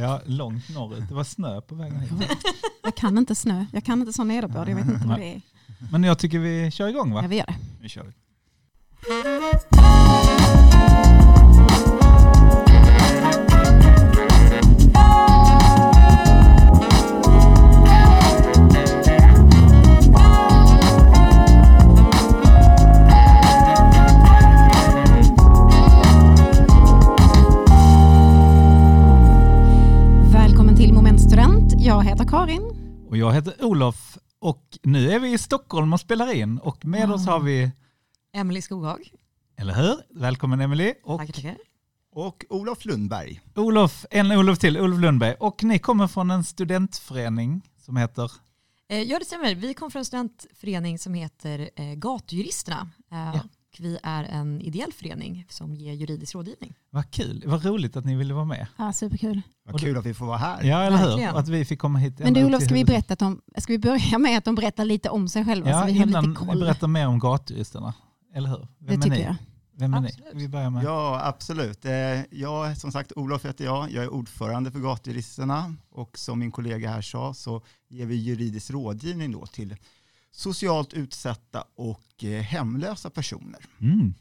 Ja, långt norrut. Det var snö på vägen hit. Jag kan inte snö, jag kan inte sån nederbörd, jag vet inte vad det är. Men jag tycker vi kör igång va? Ja, vi gör det. Vi kör. Heter Karin. Och jag heter Olof och nu är vi i Stockholm och spelar in och med oss har vi, Emelie Skoghag. eller hur? Välkommen Emily och Tackar, tackar. Och Olof Lundberg. Olof, en Olof till, Olof Lundberg. Och ni kommer från en studentförening som heter, Eh, Ja, det stämmer. Vi kom från en studentförening som heter eh, Gatujuristerna. Eh, Ja. Vi är en ideell förening som ger juridisk rådgivning. vad kul, vad roligt att ni ville vara med. Ja, superkul. Vad kul att vi får vara här. Ja, eller hur? Verkligen. Och att vi fick komma hit. Men du Olof, ska vi, berätta att de, ska vi börja med att de berättar lite om sig själva Ja, så vi har innan lite ni koll? berättar mer om gatujuristerna. Eller hur? Det Vem är tycker ni? jag. Vem är ni? Absolut. Vi börjar med. Ja, absolut. Eh, Jag, som sagt, Olof heter jag. Jag är ordförande för Gatujuristerna och som min kollega här sa så ger vi juridisk rådgivning då till socialt utsatta och eh, hemlösa personer. Mm.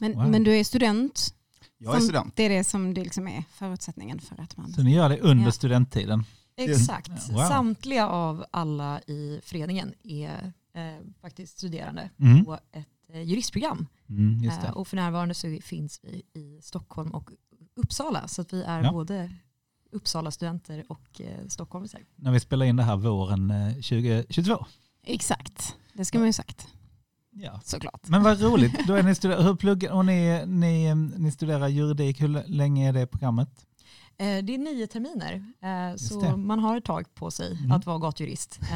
Men, Wow. men du är student. Jag är student. Det är det som det liksom är förutsättningen för att man... Så ni gör det under Ja. studenttiden? Exakt. Ja, wow. Samtliga av alla i föreningen är eh, faktiskt studerande Mm. på ett eh, juristprogram. Mm, just Eh, och för närvarande så finns vi i Stockholm och Uppsala. Så att vi är Ja. både Uppsala-studenter och eh, Stockholmsare. När vi spelar in det här våren eh, 2022. Exakt, det ska man ju sagt. Ja. Såklart. Men vad roligt. Då är ni studer- hur pluggar, och ni, ni, ni studerar juridik. Hur länge är det programmet? Eh, Det är nio terminer, eh, så man har ett tag på sig Mm. att vara gatujurist.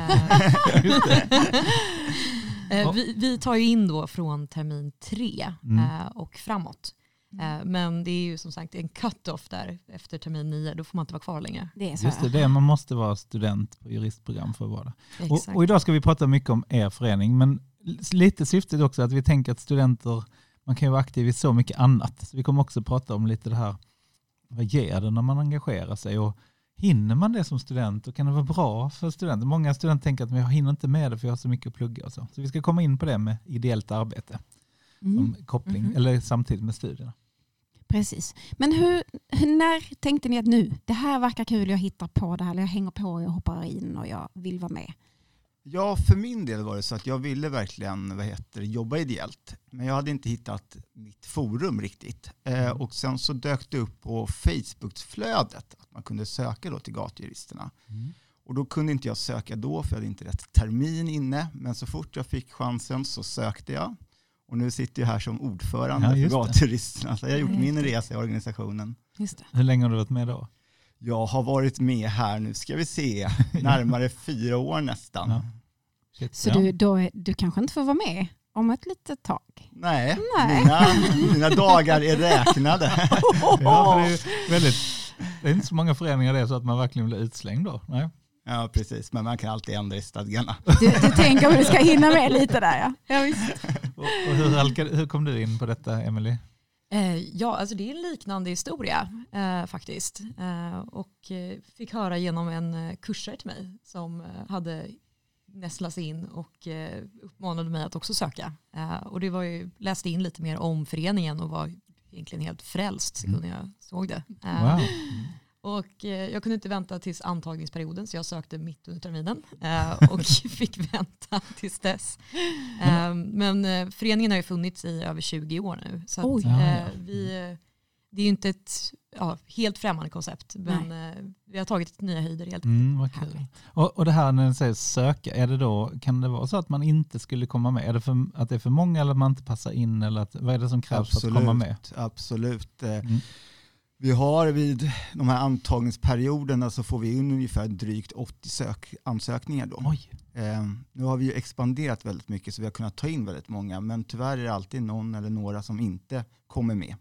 Eh, vi, vi tar ju in då från termin tre Mm. och framåt. Eh, Men det är ju som sagt en cut-off där efter termin nio, då får man inte vara kvar längre. Det är så. Just det, det är, man måste vara student på juristprogram för att vara det. Och, och idag ska vi prata mycket om er förening, men lite syftet också att vi tänker att studenter, man kan ju vara aktiv i så mycket annat. Så vi kommer också prata om lite det här, vad ger det när man engagerar sig och hinner man det som student och kan det vara bra för studenter? Många studenter tänker att jag hinner inte med det för jag har så mycket att plugga och så. Så vi ska komma in på det med ideellt arbete Mm. som koppling, Mhm. eller samtidigt med studierna. Precis. Men hur, när tänkte ni att nu, det här verkar kul, jag hittar på det här, jag hänger på, jag hoppar in och jag vill vara med. Ja, för min del var det så att jag ville verkligen vad heter, jobba ideellt. Men jag hade inte hittat mitt forum riktigt. Eh, och sen så dök det upp på Facebookflödet att man kunde söka då till gatujuristerna. Och då kunde inte jag söka då för jag hade inte rätt termin inne. Men så fort jag fick chansen så sökte jag. Och nu sitter jag här som ordförande Ja, för gatujuristerna. Så jag har gjort Ja, min resa i organisationen. Just det. Hur länge har du varit med då? Jag har varit med här nu, ska vi se, närmare fyra år nästan. Ja. Shit, Så ja. du, då, är- du kanske inte får vara med om ett litet tag? Nej, Nej. Mina, mina dagar är räknade. Ja, det, är väldigt, det är inte så många föreningar det är så att man verkligen blir utslängd då. Nej. Ja, precis. Men man kan alltid ändra i stadgarna. Du, du tänker att du ska hinna med lite där ja. ja visst. Och, och hur, halkade, hur kom du in på detta, Emily? Eh, ja, alltså det är en liknande historia eh, faktiskt. Eh, och eh, fick höra genom en eh, kursare till mig som hade nästlat in och eh, uppmanade mig att också söka. Och det var ju, läste in lite mer om föreningen och var egentligen helt frälst sekunden jag såg det. Wow. Och eh, jag kunde inte vänta tills antagningsperioden så jag sökte mitt under terminen eh, och fick vänta tills dess. Eh, men eh, föreningen har ju funnits i över 20 år nu. Så att, Oj. Ja, ja. vi, det är ju inte ett ja, helt främmande koncept men vi har tagit nya höjder helt Mm, vad kul. Härligt. Och, och det här när ni säger söka, är det då, kan det vara så att man inte skulle komma med? Är det för, att det är för många eller att man inte passar in? Eller att, vad är det som krävs för att komma med? Absolut. Mm. Vi har vid de här antagningsperioderna så får vi in ungefär drygt 80 sök ansökningar då. Oj, Eh, nu har vi ju expanderat väldigt mycket så vi har kunnat ta in väldigt många men tyvärr är det alltid någon eller några som inte kommer med.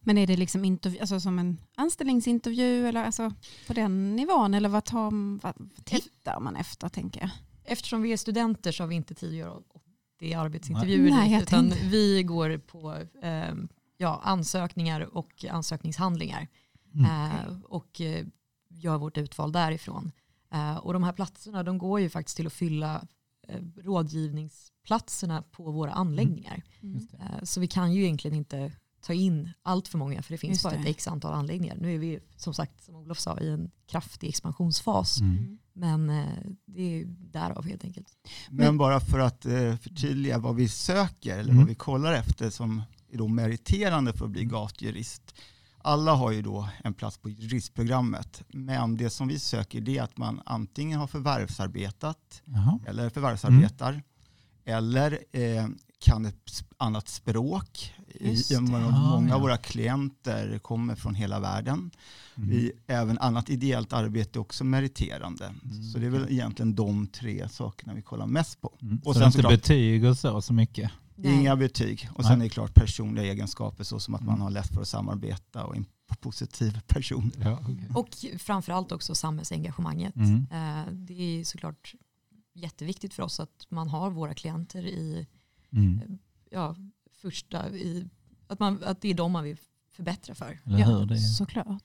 Men är det liksom intervju, alltså som en anställningsintervju eller alltså på den nivån eller vad, tar, vad tittar man efter tänker jag? Eftersom vi är studenter så har vi inte tid att göra 80 arbetsintervjuer Nej, dit, utan vi går på eh, ja, ansökningar och ansökningshandlingar. Mm. Eh, och eh, gör vårt utval därifrån. Eh, och de här platserna de går ju faktiskt till att fylla eh, rådgivningsplatserna på våra anläggningar. Mm. Just det. Eh, så vi kan ju egentligen inte ta in allt för många för det finns Just bara det. ett x antal anläggningar. Nu är vi som sagt som Olof sa i en kraftig expansionsfas. Mm. Men eh, det är därav helt enkelt. Men bara för att eh, förtydliga vad vi söker eller Mm. vad vi kollar efter som är då meriterande för att bli gatjurist. Alla har ju då en plats på juristprogrammet, men det som vi söker är att man antingen har förvärvsarbetat Jaha. eller förvärvsarbetar eller eh, kan ett annat språk. Just det. många många ja. av våra klienter kommer från hela världen. Mm. Vi, även annat ideellt arbete är också meriterande. Mm, Så det är väl egentligen de tre sakerna vi kollar mest på. Mm. Och så sen det är inte såklart- betyg och så, så mycket? Inga betyg. Och sen Nej. är det klart personliga egenskaper såsom att man Mm. har lätt för att samarbeta och är en positiv person. Ja, okej. Och framförallt också samhällsengagemanget. Mm. Eh, det är såklart jätteviktigt för oss att man har våra klienter i Mm. ja, första, i, att, man, att det är de man vill förbättra för. Eller Ja, hur? Det är... såklart.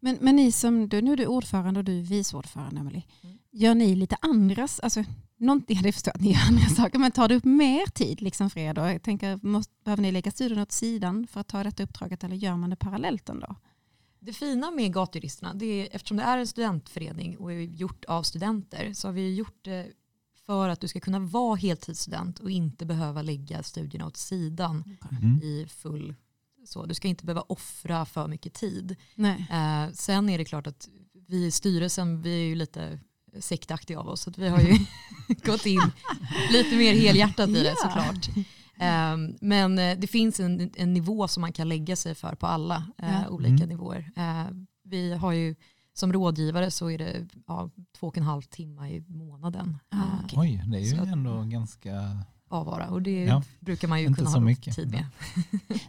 Men, men ni som, du, nu är du ordförande och du är vice ordförande Emily. Mm. Gör ni lite andras, alltså någonting, jag förstår att ni gör andra saker, men tar det upp mer tid liksom för er då? Jag tänker, måste, behöver ni lägga studien åt sidan för att ta detta uppdraget eller gör man det parallellt ändå? Det fina med gatjuristerna, det är, eftersom det är en studentförening och är gjort av studenter så har vi gjort det för att du ska kunna vara heltidsstudent och inte behöva lägga studierna åt sidan Mm. i full så. Du ska inte behöva offra för mycket tid. Nej. Eh, sen är det klart att vi i styrelsen, vi är ju lite sektaktiga av oss. Så att vi har ju gått in lite mer helhjärtat i det såklart. Eh, men eh, det finns en, en nivå som man kan lägga sig för på alla Ja. olika Mm. nivåer. Eh, vi har ju som rådgivare så är det ja, två och en halv timme i månaden Ah, eh, okej. Oj, det är ju Så att- ändå ganska... avvara och det Ja. brukar man ju Inte kunna så ha mycket. tid med.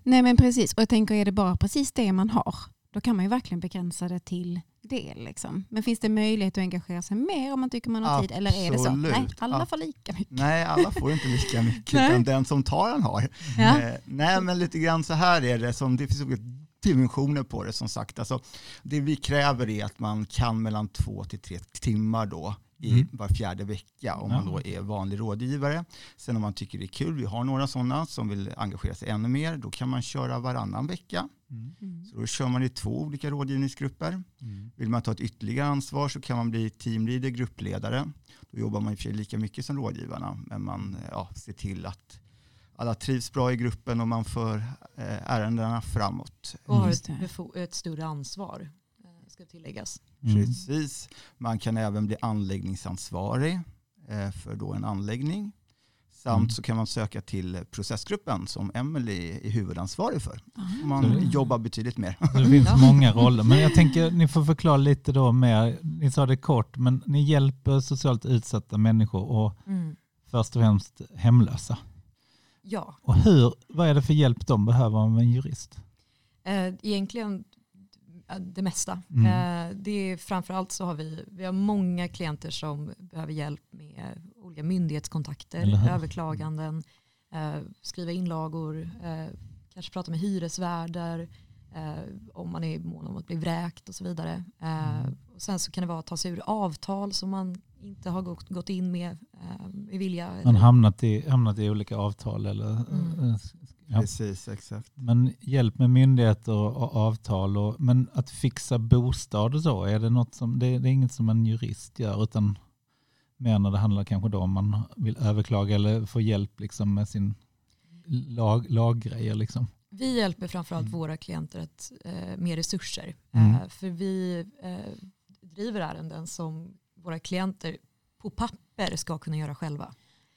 Nej men precis, och jag tänker är det bara precis det man har, då kan man ju verkligen begränsa det till det. Liksom. Men finns det möjlighet att engagera sig mer om man tycker man har tid? Eller är det så? Absolut. Nej, alla får lika mycket. Nej, alla får inte lika mycket, utan den som tar den har. Ja. Eh, nej, men lite grann så här är det, som, det finns dimensioner på det som sagt. Alltså, det vi kräver är att man kan mellan två till tre timmar då i Mm. var fjärde vecka om Ja. man då är vanlig rådgivare. Sen om man tycker det är kul, vi har några sådana som vill engagera sig ännu mer, då kan man köra varannan vecka. Mm. Mm. Så då kör man i två olika rådgivningsgrupper. Mm. Vill man ta ett ytterligare ansvar så kan man bli teamleader, gruppledare. Då jobbar man i och för sig lika mycket som rådgivarna, men man ja, ser till att alla trivs bra i gruppen och man för eh, ärendena framåt. Och har ett, ett större ansvar eh, ska tilläggas. Mm. Precis. Man kan även bli anläggningsansvarig eh, för då en anläggning. Samt Mm. så kan man söka till processgruppen som Emily är huvudansvarig för. Ah. Man det- jobbar betydligt mer. Det finns Ja. många roller. Men jag tänker ni får förklara lite då mer. Ni sa det kort, men ni hjälper socialt utsatta människor och först och främst hemlösa. Ja, Och hur, vad är det för hjälp de behöver av en jurist? eh, egentligen eh, det mesta. Mm. Eh, det är framförallt så har vi, vi har många klienter som behöver hjälp med olika myndighetskontakter, överklaganden, skriva inlagor, kanske prata med hyresvärdar, om man är mån om att bli vräkt och så vidare. Mm. och sen så kan det vara att ta sig ur avtal som man inte har gått, gått in med eh, vilja. Man hamnat i, hamnat i olika avtal eller Mm. ja. Precis, exakt. Men hjälp med myndigheter och avtal. Och, men att fixa bostad och så, är det något som, det, det är inget som en jurist gör utan mer när det handlar kanske då om man vill överklaga eller få hjälp liksom med sin lag, laggrejer. Liksom. Vi hjälper framförallt Mm. våra klienter att, eh, med resurser. Mm. Eh, för vi eh, driver ärenden som våra klienter på papper ska kunna göra själva.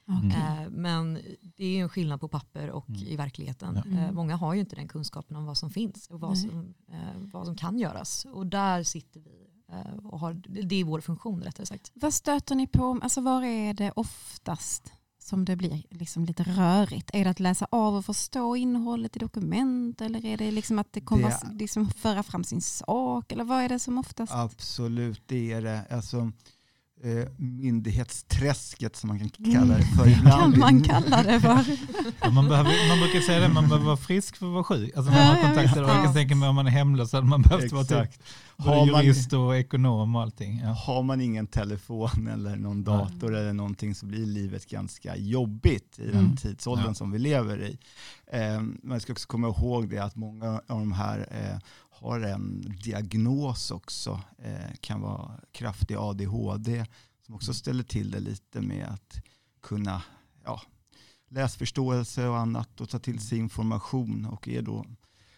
Eh, men det är ju en skillnad på papper och Mm. i verkligheten. Ja. Mm. Eh, många har ju inte den kunskapen om vad som finns och vad, som, eh, vad som kan göras. Och där sitter vi eh, och har, det är vår funktion rättare sagt. Vad stöter ni på? Alltså var är det oftast som det blir liksom lite rörigt? Är det att läsa av och förstå innehållet i dokument eller är det liksom att det kommer Det- liksom föra fram sin sak? Eller vad är det som oftast? Absolut, det är det. Alltså, eh, myndighetsträsket som man kan kalla det för ibland. Kan man kalla det för. Ja, man, behöver, man brukar säga det, man behöver vara frisk för att vara sjuk. Alltså Ja, man ja, kontaktar, och jag kan tänka mig om man är hemlös så hade man behövt vara typ Har man, jurist och ekonom och allting. Ja. har man ingen telefon eller någon dator eller någonting så blir livet ganska jobbigt i den Mm. tidsåldern Ja. som vi lever i. Eh, man ska också komma ihåg det att många av de här eh, har en diagnos också, eh, kan vara kraftig ADHD som också ställer till det lite med att kunna ja, läsförståelse och annat och ta till sig information och är då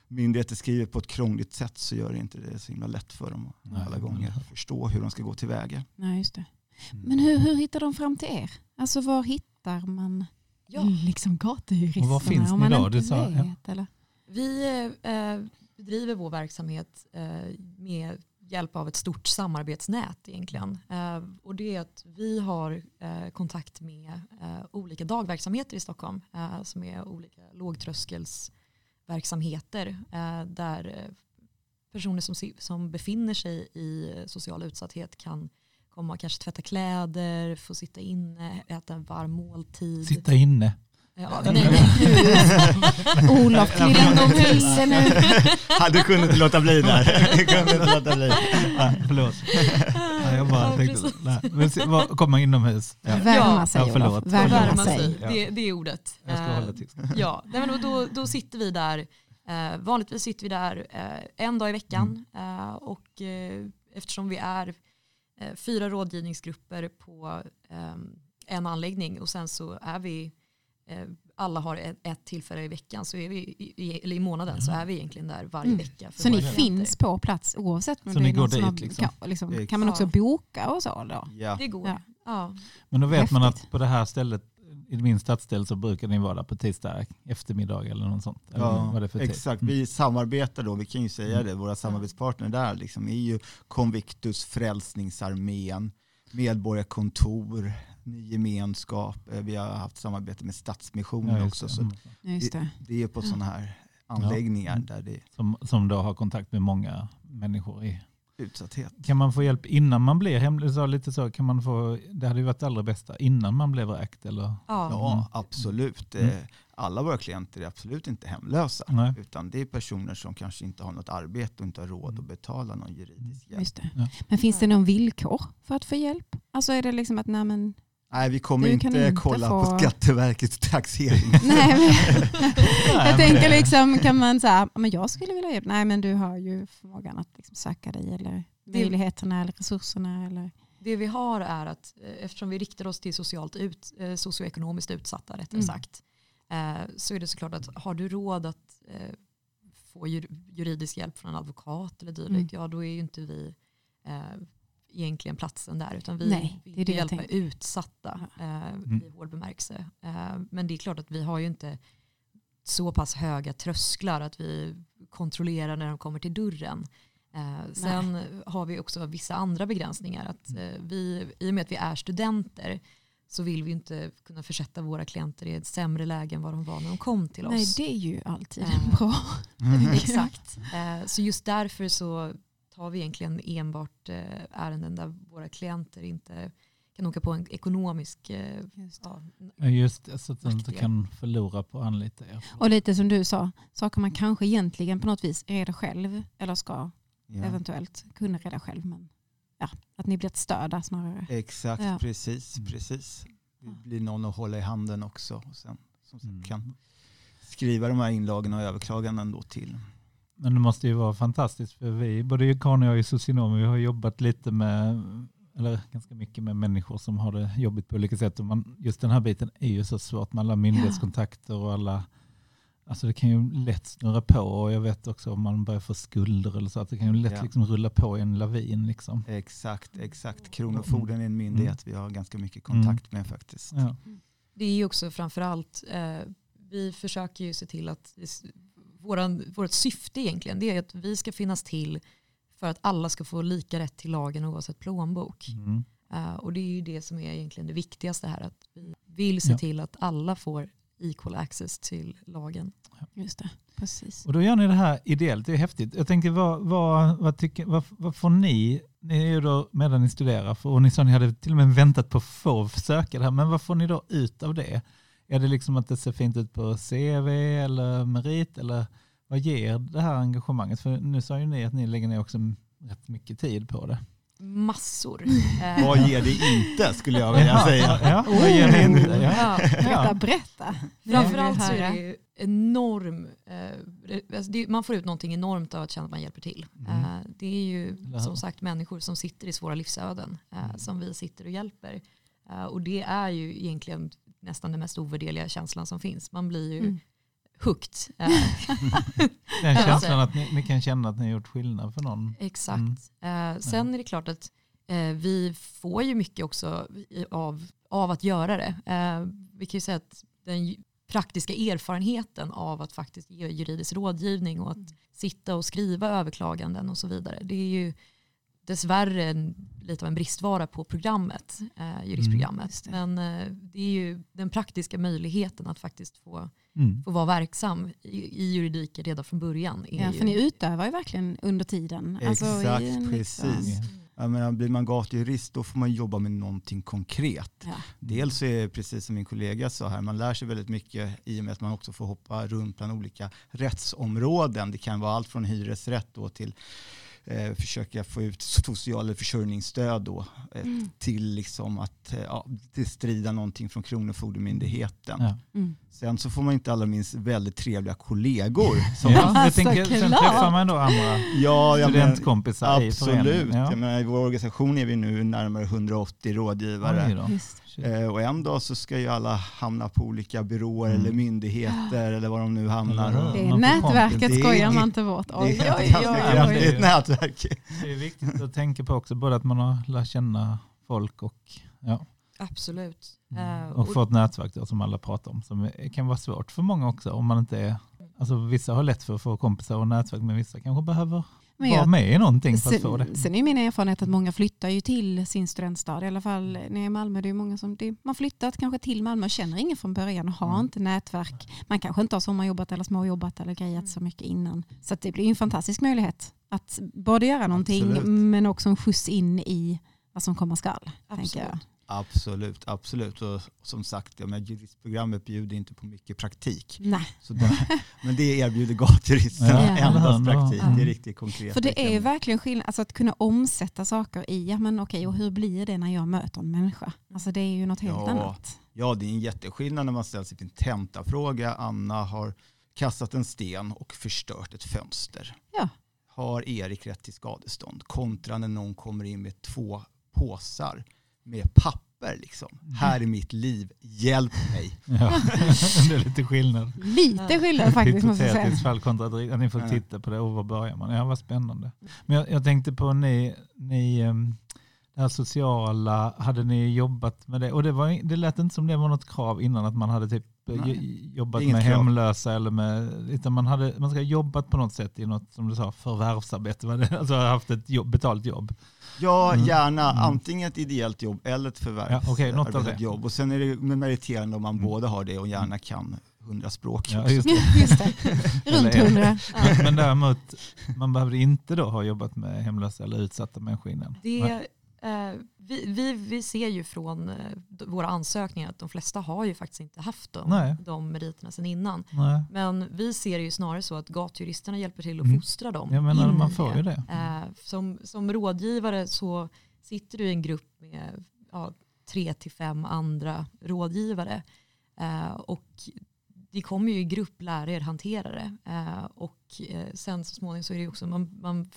myndigheter skriver på ett krångligt sätt så gör det inte det så himla lätt för dem att Nej, alla gånger men- förstå hur de ska gå tillväga. Nej, just det. Mm. Men hur, hur hittar de fram till er? Alltså var hittar man Ja. liksom gatujuristerna? Och var finns ni man då? Du sa- ja. eller? Vi eh, bedriver vår verksamhet eh, med hjälp av ett stort samarbetsnät egentligen. Eh, och det är att vi har eh, kontakt med eh, olika dagverksamheter i Stockholm eh, som är olika lågtröskelsverksamheter eh, där eh, personer som, som befinner sig i social utsatthet kan komma och kanske tvätta kläder, få sitta inne, äta en varm måltid. Sitta inne. Ja, nej, nej. Olof, glid ändå det nu. Ja, du kunde inte låta bli där. Du kunde inte låta bli. Nej, förlåt. Nej, jag bara Ja, tänkte, nej. Men komma inomhus. Ja. Värma sig Ja, förlåt. Olof. Värma, Värma sig. Ja. det, det är ordet. Jag ska Eh, hålla tyst. Ja, nej, men då, då, sitter vi där. Eh, vanligtvis sitter vi där eh, en dag i veckan. Eh, och eh, eftersom vi är eh, fyra rådgivningsgrupper på eh, en anläggning och sen så är vi eh, alla har ett, ett tillfälle i veckan, så är vi, i, eller i månaden, så är vi egentligen där varje Mm. vecka. för Så ni finns på plats oavsett Så det ni är går dit, har, liksom? kan, liksom, kan man också Ja. boka och så då? Ja. Det går. Ja. Ja. Men då vet man Häftigt. att på det här stället, i min stadsdel så brukar ni vara där på tisdag eftermiddag eller något sånt. Eller vad är det för tid? exakt. Mm. Vi samarbetar då, vi kan ju säga Mm. det, våra samarbetspartner där liksom är ju Convictus, Frälsningsarmén, Medborgarkontor, Ny Gemenskap. Eh, Vi har haft samarbete med Stadsmissionen Ja, också. det. Så Mm. Ja, Just det. det är på sådana här anläggningar Mm. där det Som, som då har kontakt med många människor i utsatthet. Kan man få hjälp innan man blir hemlös? Så lite så, kan man få, det hade ju varit det allra bästa innan man blev vräkt. Eller? Ja. Ja, Mm. absolut. Mm. Eh, Alla våra klienter är absolut inte hemlösa. Nej. Utan det är personer som kanske inte har något arbete och inte har råd att betala någon juridisk hjälp. Just det. Ja. Men finns det någon villkor för att få hjälp? Alltså är det liksom att nej men, Nej, vi kommer inte, inte kolla få- på Skatteverkets taxering. nej, men, jag tänker liksom kan man säga, men jag skulle vilja hjälp. Nej men du har ju förmågan att liksom söka dig eller möjligheterna eller resurserna eller Det vi har är att eh, eftersom vi riktar oss till socialt ut, eh, socioekonomiskt utsatta rättare Mm. sagt eh, så är det såklart att har du råd att få jur- juridisk hjälp från en advokat eller dylikt, Mm. ja då är ju inte vi egentligen platsen där utan vi Nej, det det tänkte. utsatta eh, Mm. i hård bemärkelse. Eh, men det är klart att vi har ju inte så pass höga trösklar att vi kontrollerar när de kommer till dörren. Eh, sen har vi också vissa andra begränsningar. Att, eh, vi, I och med att vi är studenter så vill vi inte kunna försätta våra klienter i ett sämre läge än vad de var när de kom till Nej oss. det är ju alltid Eh, bra. Exakt. Eh, så just därför så tar vi egentligen enbart eh, ärenden där våra klienter inte kan åka på en ekonomisk eh, Just det. ja, Just det, så att de inte kan förlora på att anlita er. Och lite som du sa, saker man kanske egentligen på något vis reder själv eller ska Ja. eventuellt kunna reda själv. Men ja, att ni blir ett stöd snarare. Exakt, Ja. precis. Mm. precis. Det blir någon att hålla i handen också. Och sen, som sagt, Mm. kan skriva de här inlagorna och överklaganden då till. Men det måste ju vara fantastiskt för vi, både Karin och jag är socionomer, vi har jobbat lite med, eller ganska mycket med människor som har det jobbigt på olika sätt. Och man, just den här biten är ju så svårt med alla myndighetskontakter och alla, alltså det kan ju lätt snurra på och jag vet också om man börjar få skulder eller så, att det kan ju lätt Ja. liksom rulla på i en lavin liksom. Exakt, exakt. Kronofogden är en myndighet vi har ganska mycket Mm. kontakt med faktiskt. Ja. Det är ju också framförallt, eh, vi försöker ju se till att våran, vårt syfte egentligen det är att vi ska finnas till för att alla ska få lika rätt till lagen oavsett plånbok. Mm. Eh, och det är ju det som är egentligen det viktigaste här, att vi vill se Ja. till att alla får equal access till lagen. Just det, precis. Och då gör ni det här ideellt, det är häftigt. Jag tänkte, vad, vad, vad, tycker, vad, vad får ni ni är ju då medan ni studerar, för, och ni sa att ni hade till och med väntat på att få söka det här, men vad får ni då ut av det? Är det liksom att det ser fint ut på CV eller merit eller vad ger det här engagemanget? För nu sa ju ni att ni lägger ner också rätt mycket tid på det. Massor. Vad ger det inte skulle jag vilja säga. Ja, vad ger det inte? Ja. Ja. Berätta, berätta. Framförallt så är det ju enorm, eh, alltså man får ut någonting enormt av att känna att man hjälper till. Mm. Eh, det är ju som sagt människor som sitter i svåra livsöden eh, Mm. som vi sitter och hjälper. Eh, och det är ju egentligen nästan den mest ovärderliga känslan som finns. Man blir ju Mm. hooked. Eh, Den känslan att ni, ni kan känna att ni har gjort skillnad för någon. Exakt. Eh, sen är det klart att eh, vi får ju mycket också av, av att göra det. Eh, vi kan ju säga att den praktiska erfarenheten av att faktiskt ge juridisk rådgivning och att sitta och skriva överklaganden och så vidare. Det är ju dessvärre en, lite av en bristvara på programmet, eh, juristprogrammet. just det. Men eh, det är ju den praktiska möjligheten att faktiskt få, Mm. få vara verksam i, i juridiken redan från början. Är Ja, ju, för ni utövar ju verkligen under tiden. Alltså, Exakt, en liksom- precis. Jag menar, blir man gatujurist då får man jobba med någonting konkret. Ja. Dels är det precis som min kollega sa här, man lär sig väldigt mycket i och med att man också får hoppa runt bland olika rättsområden. Det kan vara allt från hyresrätt då till eh, försöka få ut social försörjningsstöd då, eh, Mm. till liksom att eh, ja, strida någonting från Kronofogdemyndigheten. Ja. Mm. Sen så får man inte alla minst väldigt trevliga kollegor. Som, Ja, jag Alltså, tänker, sen träffar man då andra ja, jag men, studentkompisar i Absolut. Ja. menar, I vår organisation är vi nu närmare 180 rådgivare. Eh, och en dag så ska ju alla hamna på olika byråer Mm. eller myndigheter eller var de nu hamnar. Hur? Det är nätverket skojar man inte bort. Det är oj, ett oj, oj. nätverk. Det är viktigt att tänka på också, både att man har lärt känna folk och, ja, Absolut. Mm. Eh, och få ett nätverk då, som alla pratar om. Som kan vara svårt för många också om man inte är, alltså vissa har lätt för att få kompisar och nätverk men vissa kanske behöver Men vara jag, med i någonting för att få det. sen, sen är min erfarenhet att många flyttar ju till sin studentstad. I alla fall när jag är i Malmö. Det är många som det, man flyttat kanske till Malmö och känner ingen från början och har Mm. inte nätverk. Man kanske inte har sommarjobbat eller småjobbat eller grejat Mm. så mycket innan. Så att det blir en fantastisk möjlighet att både göra någonting Absolut. men också en skjuts in i vad som komma skall. Tänker jag. Absolut. Absolut. Och som sagt, ja, men juristprogrammet bjuder inte på mycket praktik. Nej, Så det, men det erbjuder gatujuristerna Ja. endast hur? praktik. Ja. Det är riktigt konkret. för det är ju verkligen skillnad. Alltså att kunna omsätta saker i, ja men okej och hur blir det när jag möter en människa? Alltså det är ju något helt Ja. annat. Ja, det är en jätteskillnad när man ställs inför en tentafråga. Anna har kastat en sten och förstört ett fönster. Ja. Har Erik rätt till skadestånd? Kontra när någon kommer in med två påsar med papper. Liksom. Mm. Här är mitt liv, hjälp mig. Ja. det är lite skillnad. Lite skillnad faktiskt måste jag säga. Hypotetiskt fall kontra att ni får titta på det och var börjar man? Ja, vad spännande. Men jag, jag tänkte på ni, ni ehm, det här sociala, hade ni jobbat med det? Och det, var, det lät inte som det var något krav innan att man hade typ eh, Nej. jobbat med krav. hemlösa eller med, utan man, hade, man ska ha jobbat på något sätt i något som du sa förvärvsarbete, var det? alltså haft ett jobb, betalt jobb. Ja, Mm. gärna Mm. antingen ett ideellt jobb eller ett Ja, okej, något av förvärvsarbetat det. jobb. Och sen är det med meriterande om man Mm. båda har det och gärna kan hundra språk. Ja, just det. Just det. Runt hundra. Men, men däremot, man behövde inte då ha jobbat med hemlösa eller utsatta människor innan. Det, vi, vi, vi ser ju från eh, våra ansökningar att de flesta har ju faktiskt inte haft Nej. de, de meriterna sedan innan. Nej. Men vi ser det ju snarare så att gatujuristerna hjälper till att Mm. fostra dem. Jag menar, man får ju det. Eh, som, som rådgivare så sitter du i en grupp med ja, tre till fem andra rådgivare. Eh, och det kommer ju i grupp lära er hantera det. Eh, och eh, sen så småningom så är det ju också, man, man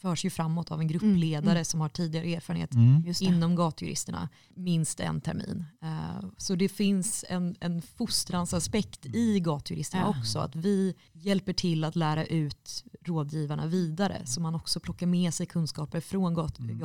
förs ju framåt av en gruppledare Mm. som har tidigare erfarenhet Mm. Inom gatujuristerna minst en termin. Eh, Så det finns en, en fostransaspekt i gatujuristerna Ja. också. Att vi hjälper till att lära ut rådgivarna vidare så man också plockar med sig kunskaper från gat, Mm.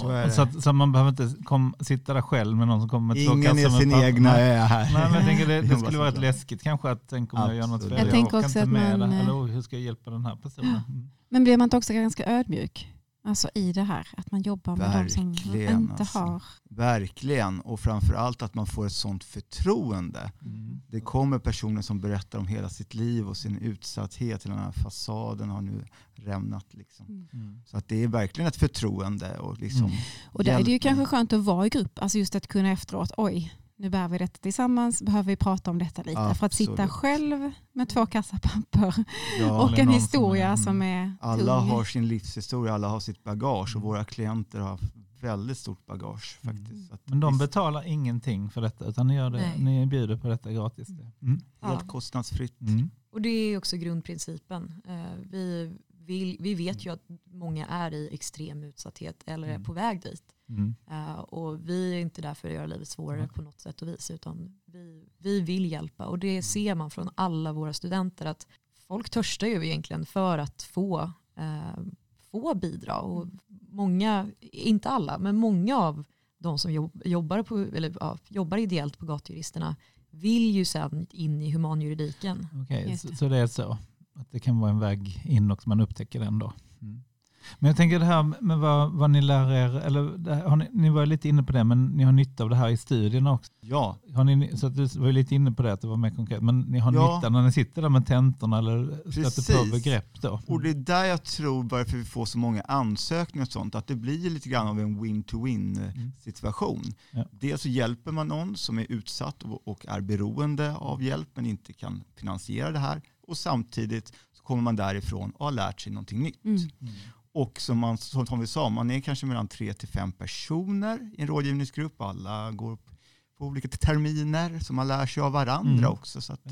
Så. Så, att, så man behöver inte kom, sitta där själv med någon som kommer med två Ingen är kassar sin papper. egna ö här. Nej, men jag tänker det, det Jag skulle vara rätt läskigt kanske att tänk om jag gör något fel. Absolut. Jag tänker också att man, Eller hur ska jag hjälpa den här personen? Men blir man inte också ganska ödmjuk? Alltså i det här, att man jobbar med de som Verkligen, inte alltså. har... Verkligen, och framförallt att man får ett sånt förtroende. Mm. Det kommer personer som berättar om hela sitt liv och sin utsatthet. Hela den här fasaden har nu rämnat. Liksom. Mm. Mm. Så att det är verkligen ett förtroende. Och liksom Mm. Och där är det ju kanske skönt att vara i grupp, alltså just att kunna efteråt, oj, nu bär vi detta tillsammans, behöver vi prata om detta lite. För att sitta Absolut. själv med två kassapapper Ja, och en historia som som är- är, alla tung. har sin livshistoria, alla har sitt bagage och Mm. våra klienter har väldigt stort bagage. Mm. faktiskt. Att Men de visst, betala ingenting för detta utan ni, gör det, Nej. ni bjuder på detta gratis. Mm. Helt Ja. kostnadsfritt. Mm. Och det är också grundprincipen. Eh, Vi, vill, vi vet ju att många är i extrem utsatthet eller är Mm. på väg dit. Mm. Eh, Och vi är inte där för att göra livet svårare Nej. på något sätt och vis utan vi, vi vill hjälpa och det ser man från alla våra studenter att folk törstar ju egentligen för att få, eh, få bidra och många, inte alla, men många av de som jobb, jobbar, på, eller, ja, jobbar ideellt på gatujuristerna vill ju sen in i humanjuridiken. Okej, Just så, det. så det är så. Att det kan vara en väg in och man upptäcker den då. Mm. Men jag tänker det här med vad, vad ni lär er, eller ni, ni var lite inne på det, men ni har nytta av det här i studierna också. Ja, Har ni, så att du var lite inne på det, att det var mer konkret. Men ni har Ja. nytta när ni sitter där med tentorna eller stöter på Precis. begrepp då? och det är där jag tror varför vi får så många ansökningar och sånt, att det blir lite grann av en win-to-win Mm. situation. Ja. Dels så hjälper man någon som är utsatt och, och är beroende av hjälp men inte kan finansiera det här och samtidigt så kommer man därifrån och har lärt sig någonting nytt. Mm. Och som, man, som Tom vi sa, man är kanske mellan tre till fem personer i en rådgivningsgrupp. Alla går på olika terminer så man lär sig av varandra Mm. också. Så att,